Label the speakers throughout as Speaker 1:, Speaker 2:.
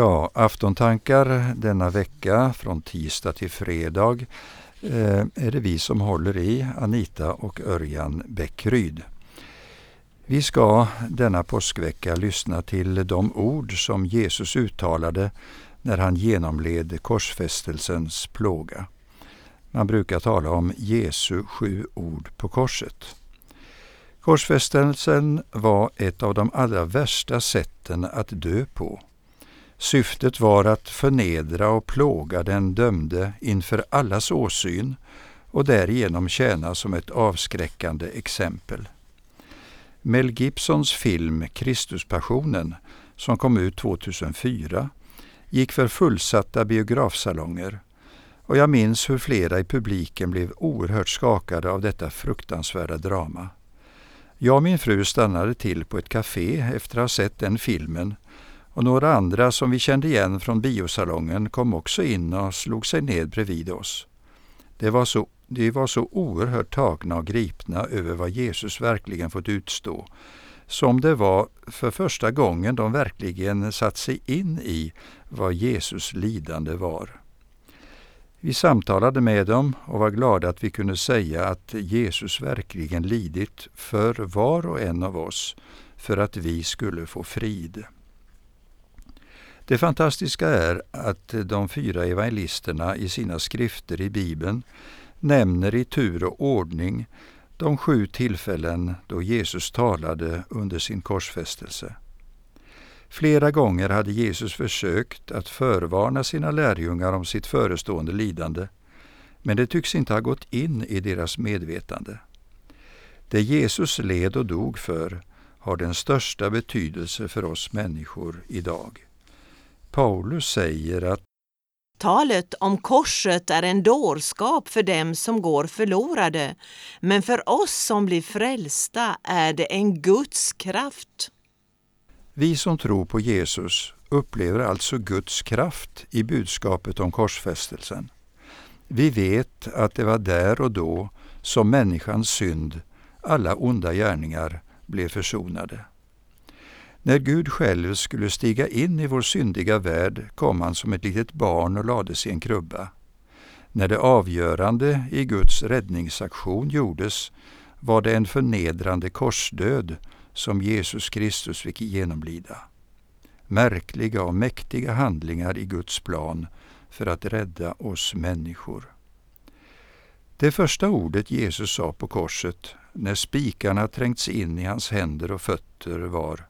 Speaker 1: Ja, aftontankar denna vecka från tisdag till fredag eh, är det vi som håller i, Anita och Örjan Bäckryd. Vi ska denna påskvecka lyssna till de ord som Jesus uttalade när han genomled korsfästelsens plåga. Man brukar tala om Jesu sju ord på korset. Korsfästelsen var ett av de allra värsta sätten att dö på. Syftet var att förnedra och plåga den dömde inför allas åsyn och därigenom tjäna som ett avskräckande exempel. Mel Gibsons film Kristuspassionen, som kom ut 2004, gick för fullsatta biografsalonger och jag minns hur flera i publiken blev oerhört skakade av detta fruktansvärda drama. Jag och min fru stannade till på ett café efter att ha sett den filmen och några andra som vi kände igen från biosalongen kom också in och slog sig ned bredvid oss. Det var så, de var så oerhört tagna och gripna över vad Jesus verkligen fått utstå, som det var för första gången de verkligen satt sig in i vad Jesus lidande var. Vi samtalade med dem och var glada att vi kunde säga att Jesus verkligen lidit för var och en av oss för att vi skulle få frid. Det fantastiska är att de fyra evangelisterna i sina skrifter i Bibeln nämner i tur och ordning de sju tillfällen då Jesus talade under sin korsfästelse. Flera gånger hade Jesus försökt att förvarna sina lärjungar om sitt förestående lidande, men det tycks inte ha gått in i deras medvetande. Det Jesus led och dog för har den största betydelse för oss människor idag. Paulus säger att
Speaker 2: Talet om korset är en dårskap för dem som går förlorade, men för oss som blir frälsta är det en Guds kraft.
Speaker 1: Vi som tror på Jesus upplever alltså Guds kraft i budskapet om korsfästelsen. Vi vet att det var där och då som människans synd, alla onda gärningar, blev försonade. När Gud själv skulle stiga in i vår syndiga värld kom han som ett litet barn och lades i en krubba. När det avgörande i Guds räddningsaktion gjordes var det en förnedrande korsdöd som Jesus Kristus fick genomlida. Märkliga och mäktiga handlingar i Guds plan för att rädda oss människor. Det första ordet Jesus sa på korset när spikarna trängts in i hans händer och fötter var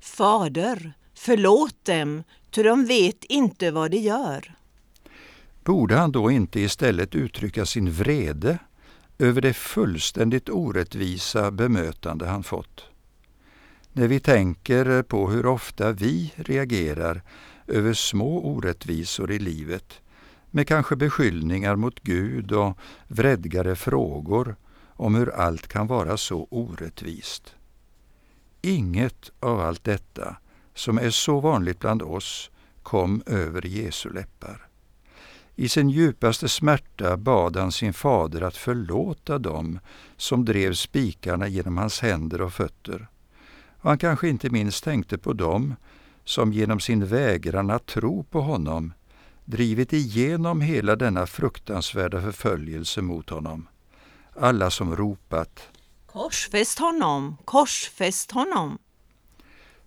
Speaker 2: Fader, förlåt dem, ty de vet inte vad de gör.
Speaker 1: Borde han då inte istället uttrycka sin vrede över det fullständigt orättvisa bemötande han fått? När vi tänker på hur ofta vi reagerar över små orättvisor i livet med kanske beskyllningar mot Gud och vredgade frågor om hur allt kan vara så orättvist. Inget av allt detta, som är så vanligt bland oss, kom över Jesu läppar. I sin djupaste smärta bad han sin fader att förlåta dem som drev spikarna genom hans händer och fötter. Och han kanske inte minst tänkte på dem som genom sin vägran att tro på honom drivit igenom hela denna fruktansvärda förföljelse mot honom. Alla som ropat
Speaker 2: Korsfäst honom, korsfäst honom.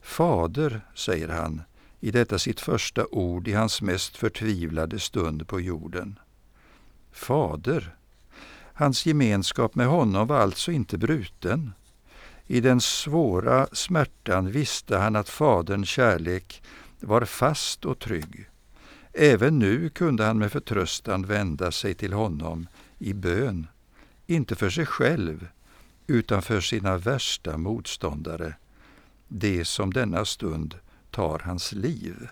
Speaker 1: Fader, säger han i detta sitt första ord i hans mest förtvivlade stund på jorden. Fader. Hans gemenskap med honom var alltså inte bruten. I den svåra smärtan visste han att Faderns kärlek var fast och trygg. Även nu kunde han med förtröstan vända sig till honom i bön, inte för sig själv, utan för sina värsta motståndare, det som denna stund tar hans liv.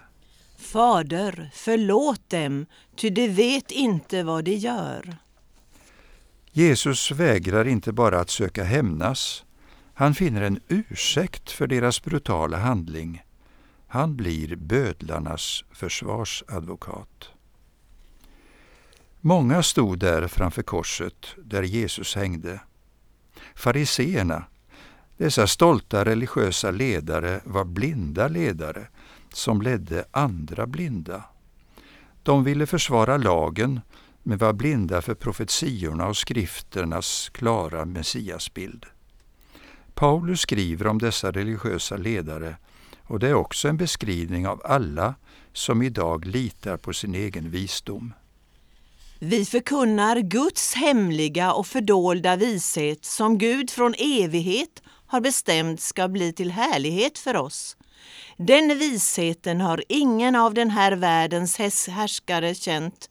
Speaker 2: Fader, förlåt dem, ty de vet inte vad de gör.
Speaker 1: Jesus vägrar inte bara att söka hämnas, han finner en ursäkt för deras brutala handling. Han blir bödlarnas försvarsadvokat. Många stod där framför korset där Jesus hängde. Fariseerna, dessa stolta religiösa ledare, var blinda ledare. som ledde andra blinda. De ville försvara lagen men var blinda för profetiorna och skrifternas klara messiasbild. Paulus skriver om dessa religiösa ledare och det är också en beskrivning av alla som idag litar på sin egen visdom.
Speaker 2: Vi förkunnar Guds hemliga och fördolda vishet som Gud från evighet har bestämt ska bli till härlighet för oss. Den visheten har ingen av den här världens härskare känt.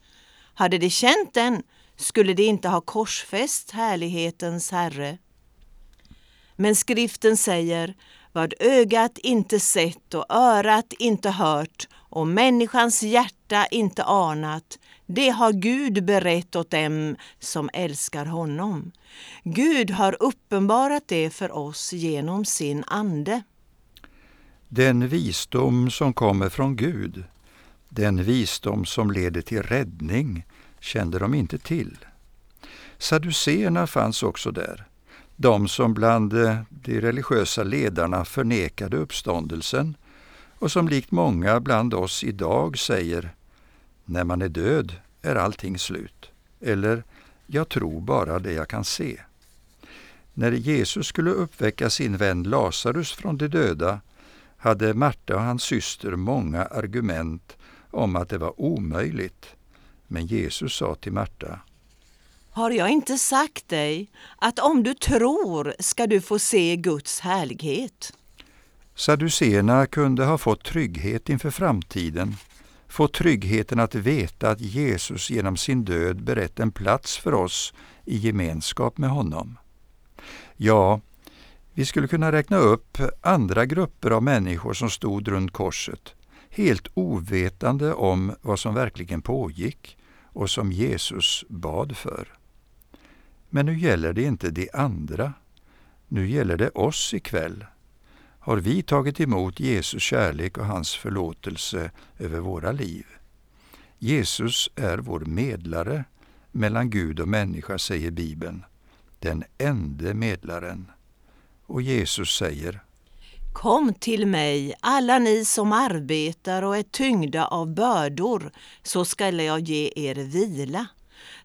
Speaker 2: Hade de känt den skulle de inte ha korsfäst härlighetens Herre. Men skriften säger, vad ögat inte sett och örat inte hört och människans hjärta inte anat, det har Gud berett åt dem som älskar honom. Gud har uppenbarat det för oss genom sin Ande.
Speaker 1: Den visdom som kommer från Gud, den visdom som leder till räddning, kände de inte till. Saduséerna fanns också där, de som bland de religiösa ledarna förnekade uppståndelsen och som likt många bland oss idag säger när man är död är allting slut. Eller jag tror bara det jag kan se. När Jesus skulle uppväcka sin vän Lazarus från de döda hade Marta och hans syster många argument om att det var omöjligt. Men Jesus sa till Marta
Speaker 2: Har jag inte sagt dig att om du tror ska du få se Guds härlighet?
Speaker 1: Sadduceerna kunde ha fått trygghet inför framtiden, få tryggheten att veta att Jesus genom sin död berett en plats för oss i gemenskap med honom. Ja, vi skulle kunna räkna upp andra grupper av människor som stod runt korset, helt ovetande om vad som verkligen pågick och som Jesus bad för. Men nu gäller det inte de andra, nu gäller det oss ikväll har vi tagit emot Jesu kärlek och hans förlåtelse över våra liv. Jesus är vår medlare mellan Gud och människa, säger Bibeln, den ende medlaren. Och Jesus säger
Speaker 2: Kom till mig, alla ni som arbetar och är tyngda av bördor, så skall jag ge er vila.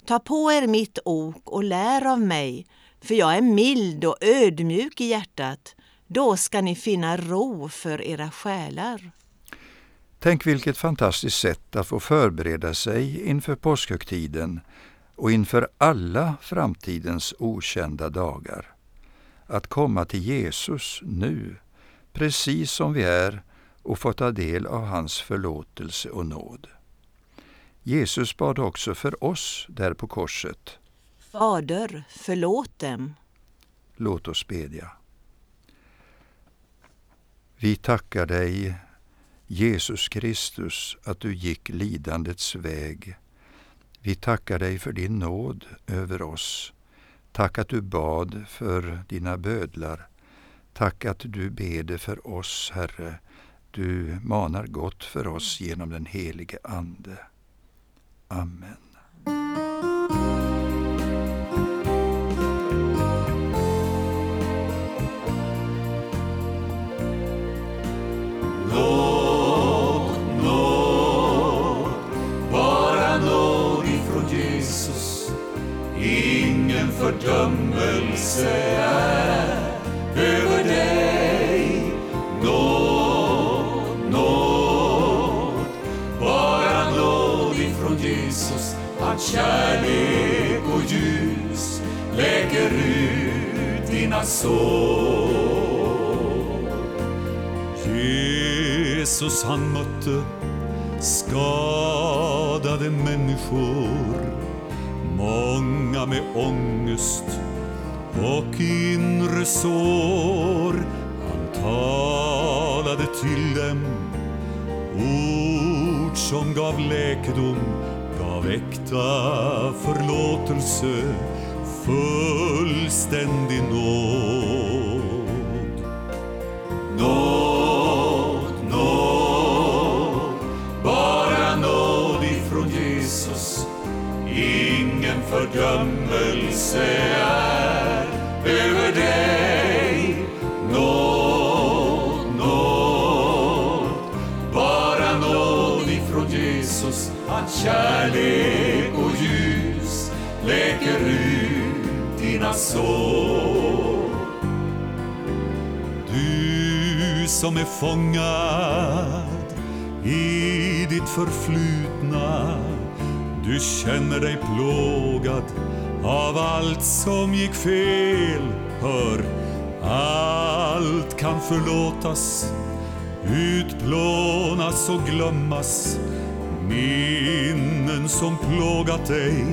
Speaker 2: Ta på er mitt ok och lär av mig, för jag är mild och ödmjuk i hjärtat då ska ni finna ro för era själar.
Speaker 1: Tänk vilket fantastiskt sätt att få förbereda sig inför påskhögtiden och inför alla framtidens okända dagar. Att komma till Jesus nu, precis som vi är och få ta del av hans förlåtelse och nåd. Jesus bad också för oss där på korset.
Speaker 2: Fader, förlåt dem.
Speaker 1: Låt oss bedja. Vi tackar dig, Jesus Kristus, att du gick lidandets väg. Vi tackar dig för din nåd över oss. Tack att du bad för dina bödlar. Tack att du beder för oss, Herre. Du manar gott för oss genom den helige Ande. Amen.
Speaker 3: Fördömelse är över dig. Nåd, nåd, bara nåd ifrån Jesus. Hans kärlek och ljus läker ut dina sår. Jesus han mötte skadade människor med ångest och inre sår. Han talade till dem ord som gav läkedom, gav äkta förlåtelse, fullständig. Nåd, fördömelse är över dig. Nåd, nåd, bara nåd ifrån Jesus, hans kärlek och ljus läker ut dina sår. Du som är fångad i ditt förflutna du känner dig plågad av allt som gick fel. Hör, allt kan förlåtas, utplånas och glömmas. Minnen som plågat dig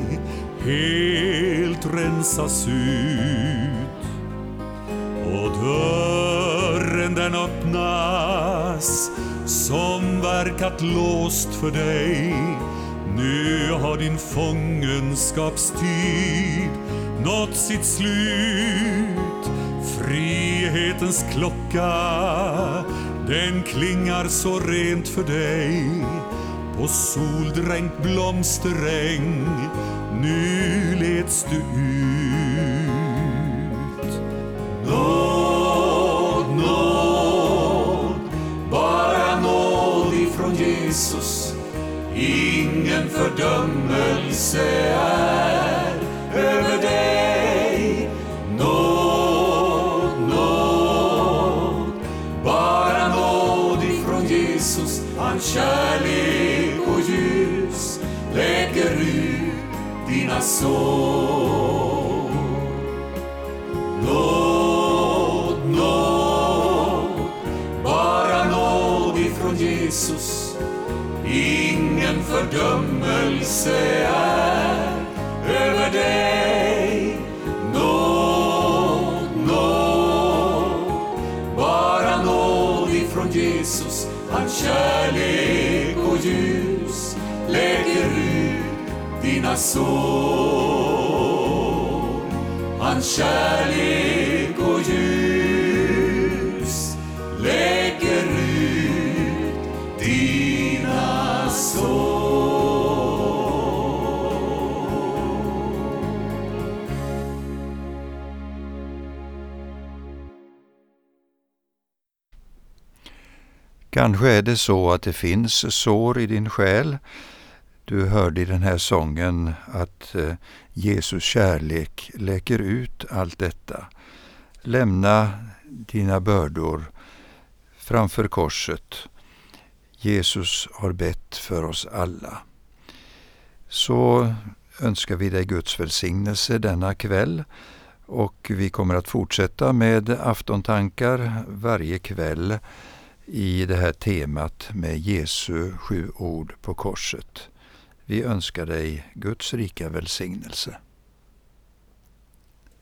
Speaker 3: helt rensas ut. Och dörren den öppnas som verkat låst för dig nu har din fångenskapstid nått sitt slut. Frihetens klocka, den klingar så rent för dig. På soldränkt blomsteräng, nu leds du ut. Nåd, nåd, bara nåd ifrån Jesus Ingen fördömelse är över dig. Nåd, nåd, bara nåd ifrån Jesus. Hans kärlek och ljus läker ut dina sår. Nåd, nåd, bara nåd ifrån Jesus ingen fördömelse är över dig. Nåd, nåd, bara nåd ifrån Jesus. Hans kärlek och ljus läker ut dina sår. Hans kärlek och ljus
Speaker 1: Kanske är det så att det finns sår i din själ. Du hörde i den här sången att eh, Jesus kärlek läker ut allt detta. Lämna dina bördor framför korset. Jesus har bett för oss alla. Så önskar vi dig Guds välsignelse denna kväll och vi kommer att fortsätta med aftontankar varje kväll i det här temat med Jesu sju ord på korset. Vi önskar dig Guds rika välsignelse.